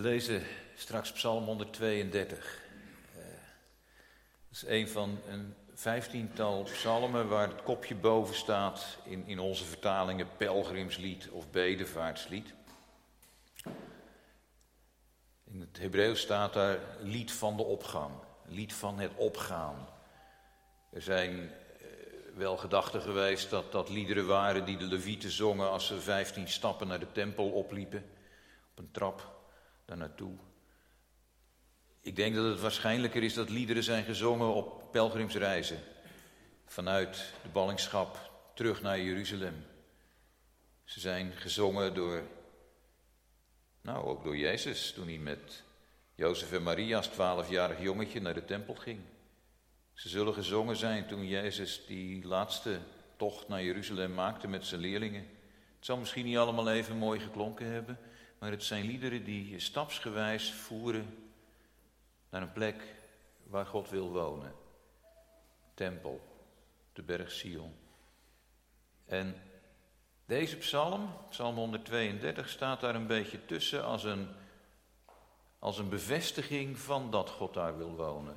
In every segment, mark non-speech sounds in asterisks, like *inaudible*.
We lezen straks Psalm 132. Uh, dat is een van een vijftiental psalmen waar het kopje boven staat in, in onze vertalingen pelgrimslied of bedevaartslied. In het Hebreeuws staat daar lied van de opgang, lied van het opgaan. Er zijn uh, wel gedachten geweest dat dat liederen waren die de levieten zongen als ze vijftien stappen naar de tempel opliepen, op een trap daar naartoe. Ik denk dat het waarschijnlijker is dat liederen zijn gezongen op pelgrimsreizen. Vanuit de ballingschap terug naar Jeruzalem. Ze zijn gezongen door, nou ook door Jezus toen hij met Jozef en Maria als twaalfjarig jongetje naar de tempel ging. Ze zullen gezongen zijn toen Jezus die laatste tocht naar Jeruzalem maakte met zijn leerlingen. Het zal misschien niet allemaal even mooi geklonken hebben, maar het zijn liederen die je stapsgewijs voeren naar een plek waar God wil wonen. Tempel, de berg Sion. En deze psalm, psalm 132, staat daar een beetje tussen als een, als een bevestiging van dat God daar wil wonen.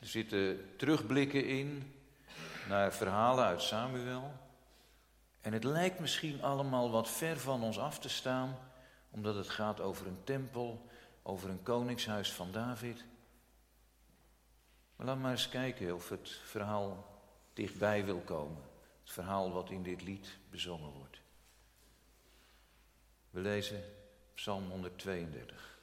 Er zitten terugblikken in naar verhalen uit Samuel. En het lijkt misschien allemaal wat ver van ons af te staan, omdat het gaat over een tempel, over een koningshuis van David. Maar laat maar eens kijken of het verhaal dichtbij wil komen. Het verhaal wat in dit lied bezongen wordt. We lezen Psalm 132.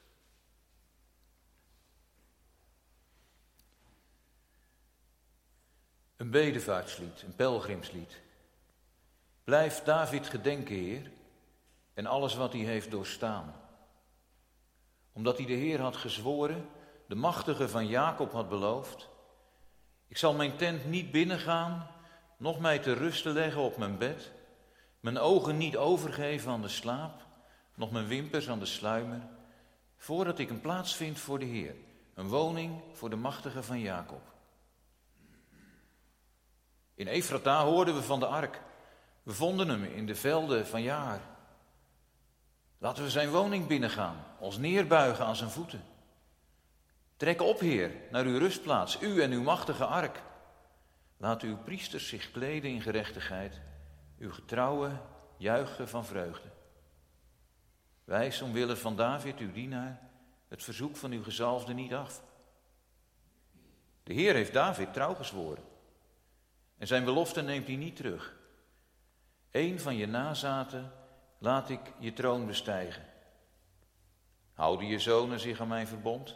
Een bedevaartslied, een pelgrimslied. Blijf David gedenken, Heer, en alles wat hij heeft doorstaan. Omdat hij de Heer had gezworen, de machtige van Jacob had beloofd. Ik zal mijn tent niet binnengaan, nog mij te rusten leggen op mijn bed, mijn ogen niet overgeven aan de slaap, nog mijn wimpers aan de sluimer, voordat ik een plaats vind voor de Heer, een woning voor de machtige van Jacob. In Efrata hoorden we van de ark. We vonden hem in de velden van Jaar. Laten we zijn woning binnengaan, ons neerbuigen aan zijn voeten. Trek op, Heer, naar uw rustplaats, u en uw machtige ark. Laat uw priesters zich kleden in gerechtigheid, uw getrouwen juichen van vreugde. Wijs omwille van David, uw dienaar, het verzoek van uw gezalfde niet af. De Heer heeft David trouw gezworen. En zijn belofte neemt hij niet terug. Eén van je nazaten laat ik je troon bestijgen. Houden je zonen zich aan mijn verbond,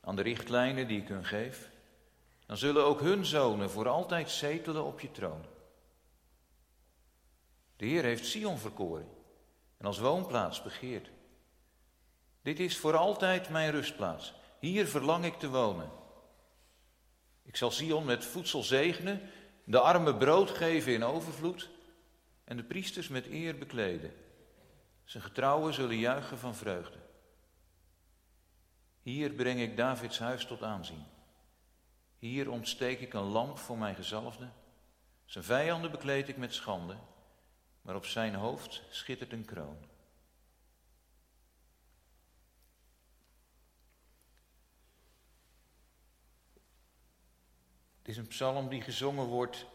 aan de richtlijnen die ik hun geef? Dan zullen ook hun zonen voor altijd zetelen op je troon. De Heer heeft Sion verkoren en als woonplaats begeerd. Dit is voor altijd mijn rustplaats. Hier verlang ik te wonen. Ik zal Sion met voedsel zegenen, de armen brood geven in overvloed en de priesters met eer bekleden. Zijn getrouwen zullen juichen van vreugde. Hier breng ik Davids huis tot aanzien. Hier ontsteek ik een lamp voor mijn gezalfde. Zijn vijanden bekleed ik met schande, maar op zijn hoofd schittert een kroon. Het is een psalm die gezongen wordt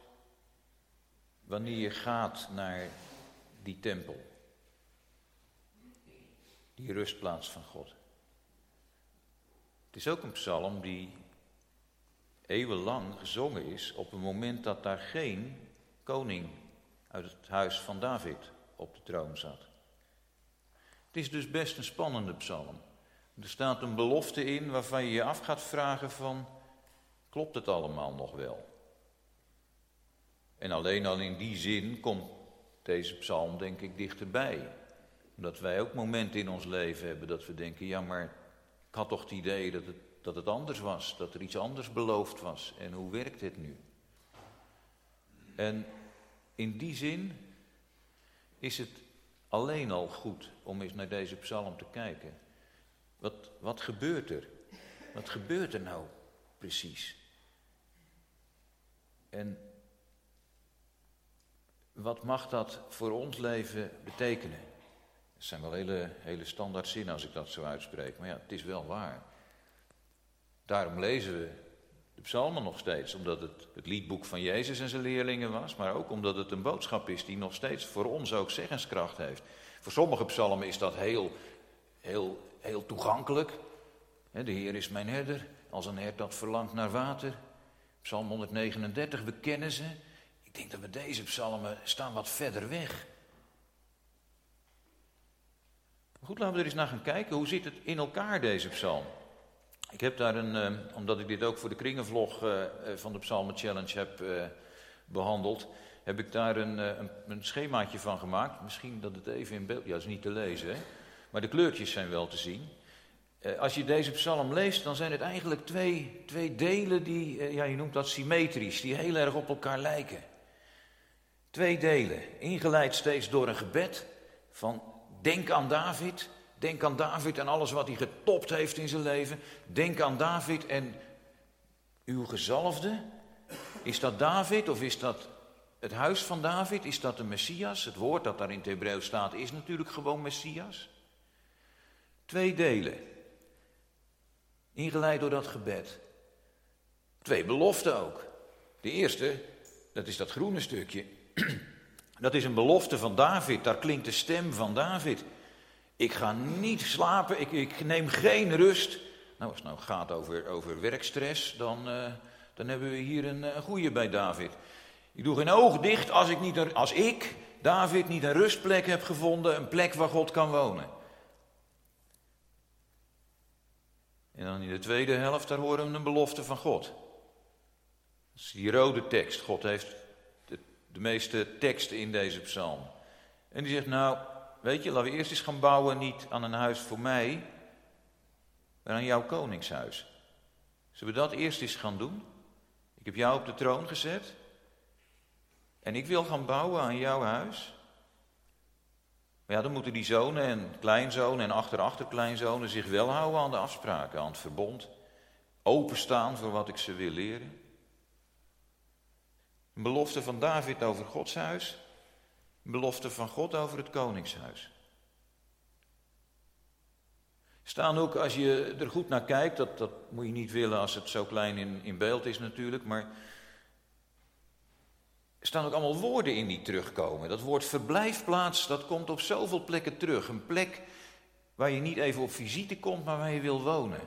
wanneer je gaat naar die tempel, die rustplaats van God. Het is ook een psalm die eeuwenlang gezongen is op een moment dat daar geen koning uit het huis van David op de troon zat. Het is dus best een spannende psalm. Er staat een belofte in waarvan je je af gaat vragen van, klopt het allemaal nog wel? En alleen al in die zin komt deze psalm denk ik dichterbij. Omdat wij ook momenten in ons leven hebben dat we denken, ja maar ik had toch het idee dat het, dat het anders was, dat er iets anders beloofd was. En hoe werkt het nu? En in die zin is het alleen al goed om eens naar deze psalm te kijken. Wat, wat gebeurt er? Wat gebeurt er nou precies? En wat mag dat voor ons leven betekenen? Dat zijn wel hele, hele standaard zinnen als ik dat zo uitspreek, maar ja, het is wel waar. Daarom lezen we de psalmen nog steeds, omdat het het liedboek van Jezus en zijn leerlingen was, maar ook omdat het een boodschap is die nog steeds voor ons ook zeggenskracht heeft. Voor sommige psalmen is dat heel, heel, heel toegankelijk. De Heer is mijn herder, als een hert dat verlangt naar water. Psalm 139, we kennen ze. Ik denk dat we deze psalmen staan wat verder weg. Goed, laten we er eens naar gaan kijken. Hoe zit het in elkaar, deze psalm? Ik heb daar een, eh, omdat ik dit ook voor de kringenvlog uh, van de Psalmen Challenge heb behandeld, heb ik daar een, een, schemaatje van gemaakt. Misschien dat het even in beeld, ja, is niet te lezen, hè? maar de kleurtjes zijn wel te zien. als je deze psalm leest, dan zijn het eigenlijk twee, twee delen die, ja, je noemt dat symmetrisch, die heel erg op elkaar lijken. Twee delen, ingeleid steeds door een gebed van denk aan David, denk aan David en alles wat hij getopt heeft in zijn leven. Denk aan David en uw gezalfde. Is dat David of is dat het huis van David? Is dat de Messias? Het woord dat daar in het Hebreeuws staat is natuurlijk gewoon Messias. Twee delen, ingeleid door dat gebed. Twee beloften ook. De eerste, dat is dat groene stukje. *clears throat* Dat is een belofte van David, daar klinkt de stem van David. Ik ga niet slapen, ik, ik neem geen rust. Nou, als het nou gaat over, over werkstress, dan, uh, dan hebben we hier een, een goede bij David. Ik doe geen oog dicht als ik, niet, als ik, David, niet een rustplek heb gevonden, een plek waar God kan wonen. En dan in de tweede helft, daar horen we een belofte van God. Dat is die rode tekst. God heeft de meeste teksten in deze psalm. En die zegt, nou, weet je, laten we eerst eens gaan bouwen niet aan een huis voor mij, maar aan jouw koningshuis. Zullen we dat eerst eens gaan doen? Ik heb jou op de troon gezet en ik wil gaan bouwen aan jouw huis. Maar ja, dan moeten die zonen en kleinzonen en achterachterkleinzonen zich wel houden aan de afspraken, aan het verbond. Openstaan voor wat ik ze wil leren. Een belofte van David over Gods huis. Een belofte van God over het koningshuis. Staan ook, als je er goed naar kijkt, dat, dat moet je niet willen als het zo klein in, in beeld is natuurlijk, maar er staan ook allemaal woorden in die terugkomen. Dat woord verblijfplaats, dat komt op zoveel plekken terug. Een plek waar je niet even op visite komt, maar waar je wil wonen.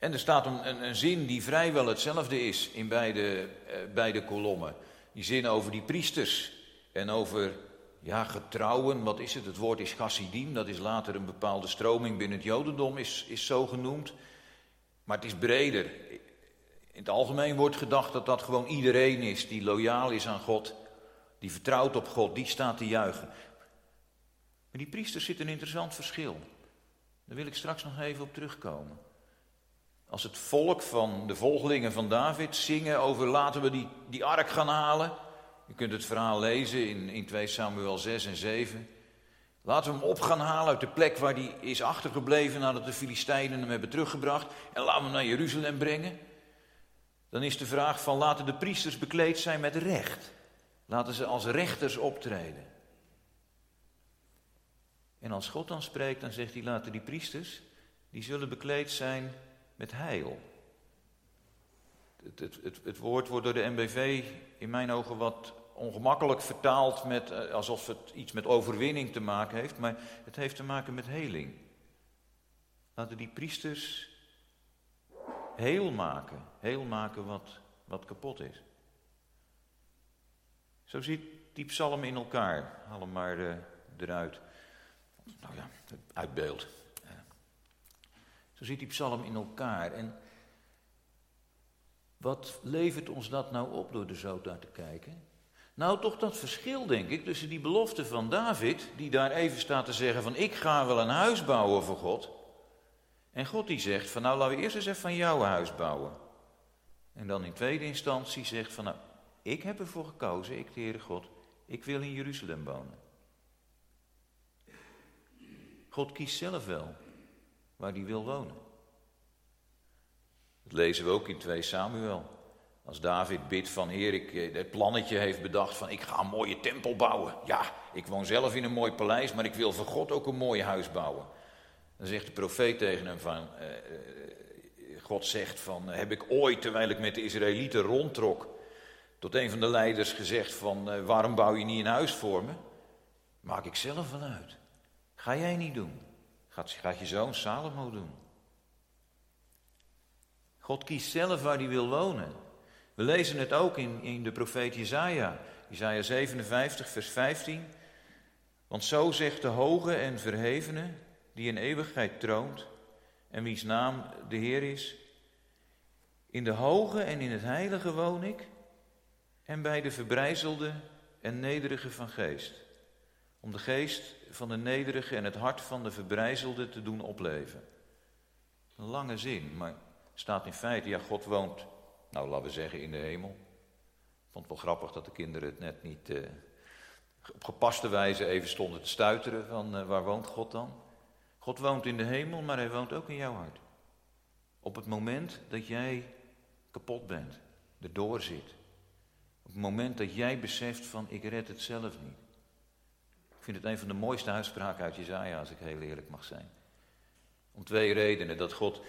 En er staat een, een, zin die vrijwel hetzelfde is in beide, eh, beide kolommen. Die zin over die priesters en over ja, getrouwen. Wat is het? Het woord is chassidim. Dat is later een bepaalde stroming binnen het Jodendom, is, is zo genoemd. Maar het is breder. In het algemeen wordt gedacht dat dat gewoon iedereen is die loyaal is aan God, die vertrouwt op God, die staat te juichen. Maar die priesters zit een interessant verschil. Daar wil ik straks nog even op terugkomen. Als het volk van de volgelingen van David zingen over laten we die, die ark gaan halen. Je kunt het verhaal lezen in, in 2 Samuel 6 en 7. Laten we hem op gaan halen uit de plek waar hij is achtergebleven nadat de Filistijnen hem hebben teruggebracht. En laten we hem naar Jeruzalem brengen. Dan is de vraag van laten de priesters bekleed zijn met recht. Laten ze als rechters optreden. En als God dan spreekt, dan zegt hij laten die priesters, die zullen bekleed zijn met heil. Het, het, het, woord wordt door de MBV in mijn ogen wat ongemakkelijk vertaald met, eh, alsof het iets met overwinning te maken heeft, maar het heeft te maken met heling. Laten die priesters heel maken, heel maken wat, wat kapot is. Zo ziet die psalm in elkaar. Haal hem maar uh, eruit. Nou ja, uit beeld. Zo zit die psalm in elkaar. En wat levert ons dat nou op door er zo naar te kijken? Nou, toch dat verschil, denk ik, tussen die belofte van David, die daar even staat te zeggen van ik ga wel een huis bouwen voor God. En God die zegt van nou laten we eerst eens even van jouw huis bouwen. En dan in tweede instantie zegt van nou, ik heb ervoor gekozen, ik de Heere God, ik wil in Jeruzalem wonen. God kiest zelf wel waar hij wil wonen. Dat lezen we ook in 2 Samuel. Als David bidt van Heer, ik eh, het plannetje heeft bedacht van ik ga een mooie tempel bouwen. Ja, ik woon zelf in een mooi paleis, maar ik wil voor God ook een mooi huis bouwen. Dan zegt de profeet tegen hem van, eh, eh God zegt van, heb ik ooit, terwijl ik met de Israëlieten rondtrok, tot een van de leiders gezegd van, waarom bouw je niet een huis voor me? Maak ik zelf wel uit. Ga jij niet doen. Gaat, gaat je zoon Salomo doen. God kiest zelf waar hij wil wonen. We lezen het ook in, in de profeet Jezaja. Jezaja 57, vers 15. Want zo zegt de hoge en verhevene, die in eeuwigheid troont en wiens naam de Heer is. In de hoge en in het heilige woon ik en bij de verbrijzelde en nederige van geest. Om de geest van de nederige en het hart van de verbrijzelde te doen opleven. Een lange zin, maar staat in feite, ja, God woont, nou laten we zeggen, in de hemel. Ik vond het wel grappig dat de kinderen het net niet eh, op gepaste wijze even stonden te stuiteren van uh, waar woont God dan? God woont in de hemel, maar hij woont ook in jouw hart. Op het moment dat jij kapot bent, erdoor zit. Op het moment dat jij beseft van ik red het zelf niet. Ik vind het een van de mooiste uitspraken uit Jezaja, als ik heel eerlijk mag zijn. Om twee redenen. Dat God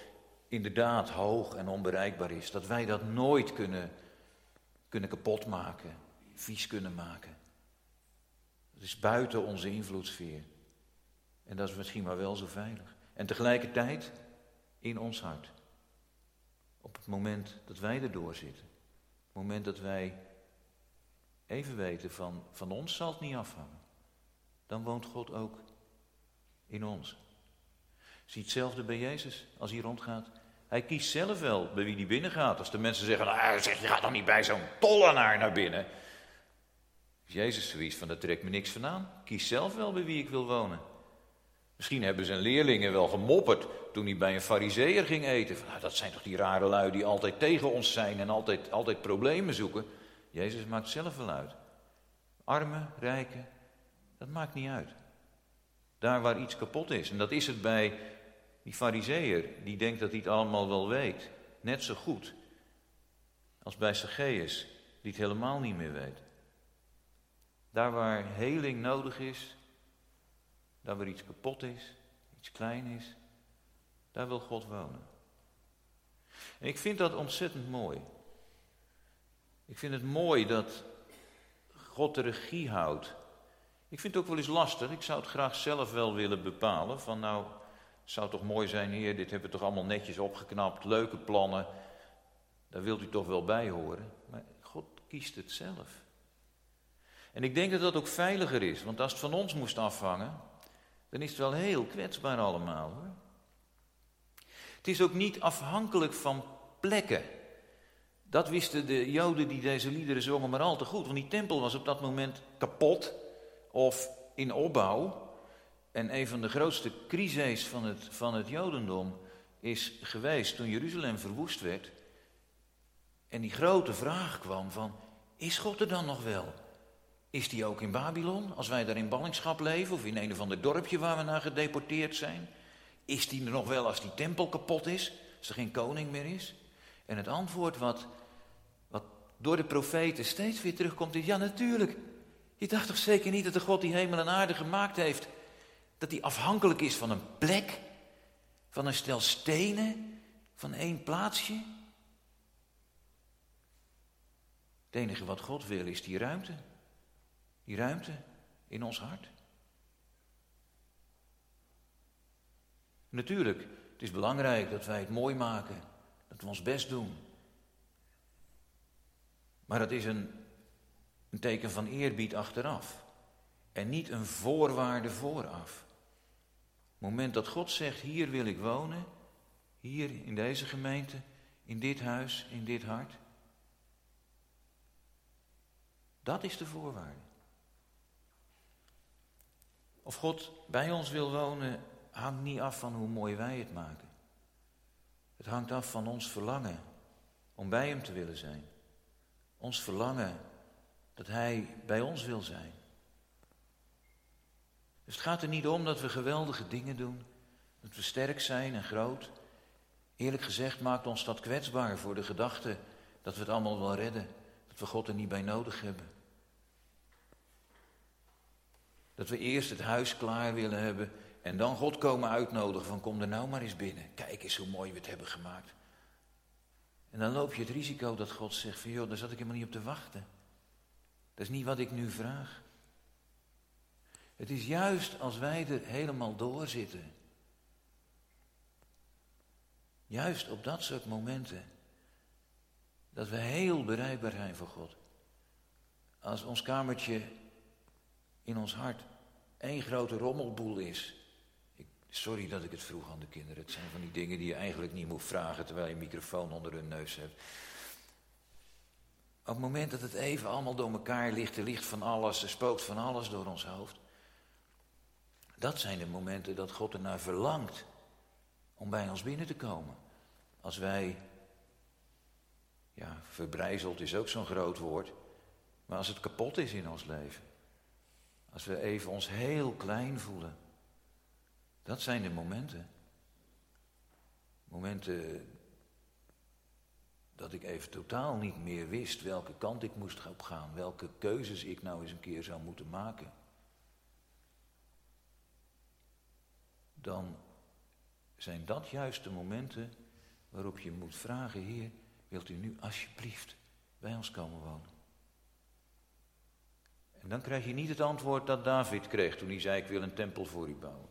inderdaad hoog en onbereikbaar is. Dat wij dat nooit kunnen, kunnen kapotmaken, vies kunnen maken. Het is buiten onze invloedssfeer. En dat is misschien maar wel zo veilig. En tegelijkertijd in ons hart. Op het moment dat wij erdoor zitten. Op het moment dat wij even weten van, van ons zal het niet afhangen. Dan woont God ook in ons. Zie hetzelfde bij Jezus als hij rondgaat. Hij kiest zelf wel bij wie hij binnen gaat. Als de mensen zeggen, nou, zeg, je gaat dan niet bij zo'n tollenaar naar binnen. Jezus zoiets van, daar trekt me niks van aan. Kies zelf wel bij wie ik wil wonen. Misschien hebben zijn leerlingen wel gemopperd toen hij bij een fariseer ging eten. Van, nou, dat zijn toch die rare lui die altijd tegen ons zijn en altijd, altijd problemen zoeken. Jezus maakt zelf wel uit. Armen, rijken, dat maakt niet uit. Daar waar iets kapot is. En dat is het bij die fariseer die denkt dat hij het allemaal wel weet. Net zo goed als bij Zacchaeus die het helemaal niet meer weet. Daar waar heling nodig is, daar waar iets kapot is, iets klein is, daar wil God wonen. En ik vind dat ontzettend mooi. Ik vind het mooi dat God de regie houdt. Ik vind het ook wel eens lastig. Ik zou het graag zelf wel willen bepalen. Van nou, het zou toch mooi zijn, heer, dit hebben we toch allemaal netjes opgeknapt. Leuke plannen. Daar wilt u toch wel bij horen. Maar God kiest het zelf. En ik denk dat dat ook veiliger is. Want als het van ons moest afhangen, dan is het wel heel kwetsbaar allemaal hoor. Het is ook niet afhankelijk van plekken. Dat wisten de Joden die deze liederen zongen maar al te goed. Want die tempel was op dat moment kapot of in opbouw. En een van de grootste crises van het, van het Jodendom is geweest toen Jeruzalem verwoest werd. En die grote vraag kwam van, is God er dan nog wel? Is die ook in Babylon, als wij daar in ballingschap leven, of in een of ander dorpje waar we naar gedeporteerd zijn? Is die er nog wel als die tempel kapot is, als er geen koning meer is? En het antwoord wat, wat door de profeten steeds weer terugkomt is, ja natuurlijk. Je dacht toch zeker niet dat de God die hemel en aarde gemaakt heeft, dat hij afhankelijk is van een plek, van een stel stenen, van één plaatsje? Het enige wat God wil is die ruimte. Die ruimte in ons hart. Natuurlijk, het is belangrijk dat wij het mooi maken, dat we ons best doen. Maar het is een, een teken van eerbied achteraf en niet een voorwaarde vooraf. Het moment dat God zegt, hier wil ik wonen, hier in deze gemeente, in dit huis, in dit hart, dat is de voorwaarde. Of God bij ons wil wonen, hangt niet af van hoe mooi wij het maken. Het hangt af van ons verlangen om bij Hem te willen zijn. Ons verlangen dat Hij bij ons wil zijn. Dus het gaat er niet om dat we geweldige dingen doen, dat we sterk zijn en groot. Eerlijk gezegd maakt ons dat kwetsbaar voor de gedachte dat we het allemaal wel redden, dat we God er niet bij nodig hebben. Dat we eerst het huis klaar willen hebben en dan God komen uitnodigen van kom er nou maar eens binnen. Kijk eens hoe mooi we het hebben gemaakt. En dan loop je het risico dat God zegt van joh, daar zat ik helemaal niet op te wachten. Dat is niet wat ik nu vraag. Het is juist als wij er helemaal door zitten. Juist op dat soort momenten. Dat we heel bereikbaar zijn voor God. Als ons kamertje in ons hart één grote rommelboel is. Ik, sorry dat ik het vroeg aan de kinderen. Het zijn van die dingen die je eigenlijk niet moet vragen terwijl je een microfoon onder hun neus hebt. Op het moment dat het even allemaal door elkaar ligt, er ligt van alles, er spookt van alles door ons hoofd. Dat zijn de momenten dat God ernaar verlangt om bij ons binnen te komen. Als wij, ja, verbrijzeld is ook zo'n groot woord, maar als het kapot is in ons leven. Als we even ons heel klein voelen. Dat zijn de momenten. Momenten dat ik even totaal niet meer wist welke kant ik moest op gaan, welke keuzes ik nou eens een keer zou moeten maken. Dan zijn dat juist de momenten waarop je moet vragen, Heer, wilt u nu alsjeblieft bij ons komen wonen? En dan krijg je niet het antwoord dat David kreeg toen hij zei, ik wil een tempel voor u bouwen.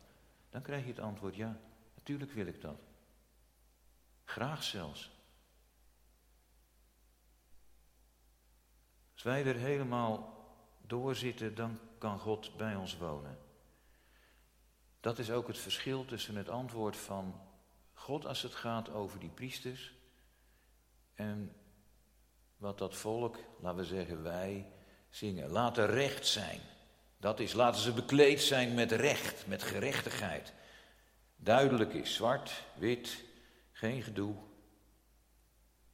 Dan krijg je het antwoord, ja, natuurlijk wil ik dat. Graag zelfs. Als wij er helemaal doorzitten, dan kan God bij ons wonen. Dat is ook het verschil tussen het antwoord van God als het gaat over die priesters en wat dat volk, laten we zeggen wij, zingen. Laat er recht zijn. Dat is, laten ze bekleed zijn met recht, met gerechtigheid. Duidelijk is, zwart, wit, geen gedoe.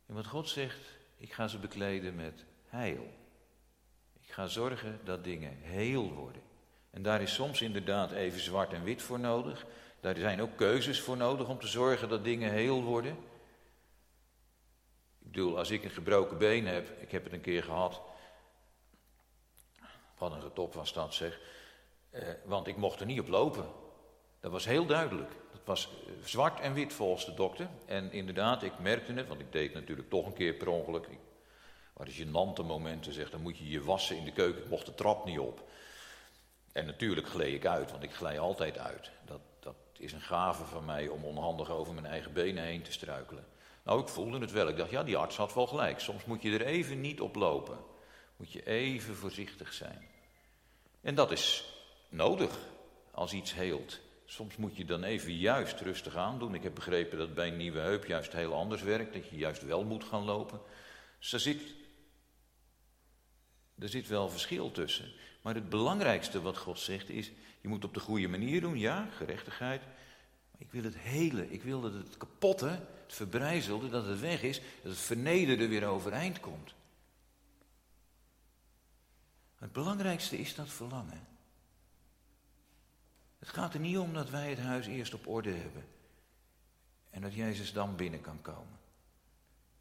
En wat God zegt, ik ga ze bekleden met heil. Ga zorgen dat dingen heel worden. En daar is soms inderdaad even zwart en wit voor nodig. Daar zijn ook keuzes voor nodig om te zorgen dat dingen heel worden. Ik bedoel, als ik een gebroken been heb, ik heb het een keer gehad. Wat een getop was dat zeg. Eh, want ik mocht er niet op lopen. Dat was heel duidelijk. Dat was eh, zwart en wit volgens de dokter. En inderdaad, ik merkte het, want ik deed natuurlijk toch een keer per ongeluk. Waar je nante momenten zegt, dan moet je je wassen in de keuken. Ik mocht de trap niet op. En natuurlijk gleed ik uit, want ik glij altijd uit. Dat, dat is een gave van mij om onhandig over mijn eigen benen heen te struikelen. Nou, ik voelde het wel. Ik dacht, ja, die arts had wel gelijk. Soms moet je er even niet op lopen. Moet je even voorzichtig zijn. En dat is nodig als iets heelt. Soms moet je dan even juist rustig aandoen. Ik heb begrepen dat bij een nieuwe heup juist heel anders werkt. Dat je juist wel moet gaan lopen. Dus er zit, er zit wel verschil tussen. Maar het belangrijkste wat God zegt is, je moet op de goede manier doen, ja, gerechtigheid. Maar ik wil het hele, ik wil dat het kapotte, het verbrijzelde, dat het weg is, dat het vernederde weer overeind komt. Het belangrijkste is dat verlangen. Het gaat er niet om dat wij het huis eerst op orde hebben en dat Jezus dan binnen kan komen.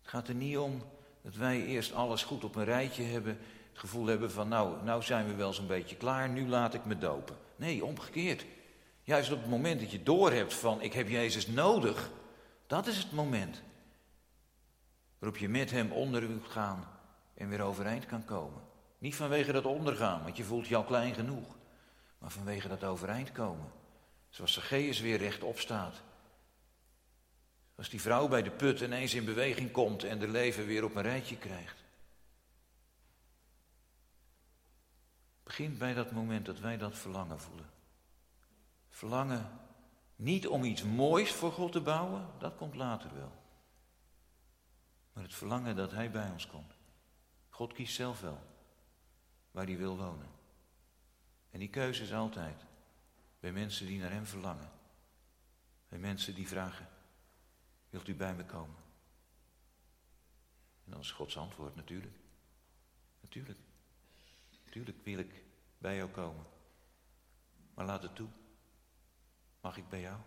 Het gaat er niet om dat wij eerst alles goed op een rijtje hebben het gevoel hebben van nou, nou zijn we wel zo'n beetje klaar, nu laat ik me dopen. Nee, omgekeerd. Juist op het moment dat je doorhebt van ik heb Jezus nodig, dat is het moment waarop je met hem onder kunt gaan en weer overeind kan komen. Niet vanwege dat ondergaan, want je voelt al klein genoeg, maar vanwege dat overeind komen. Zoals Zacchaeus weer rechtop staat. Als die vrouw bij de put ineens in beweging komt en de leven weer op een rijtje krijgt. begint bij dat moment dat wij dat verlangen voelen. Verlangen niet om iets moois voor God te bouwen, dat komt later wel. Maar het verlangen dat Hij bij ons komt. God kiest zelf wel waar Hij wil wonen. En die keuze is altijd bij mensen die naar Hem verlangen. Bij mensen die vragen, Wilt u bij me komen? En dan is Gods antwoord natuurlijk. Natuurlijk. Natuurlijk wil ik bij jou komen. Maar laat het toe. Mag ik bij jou?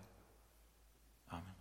Amen.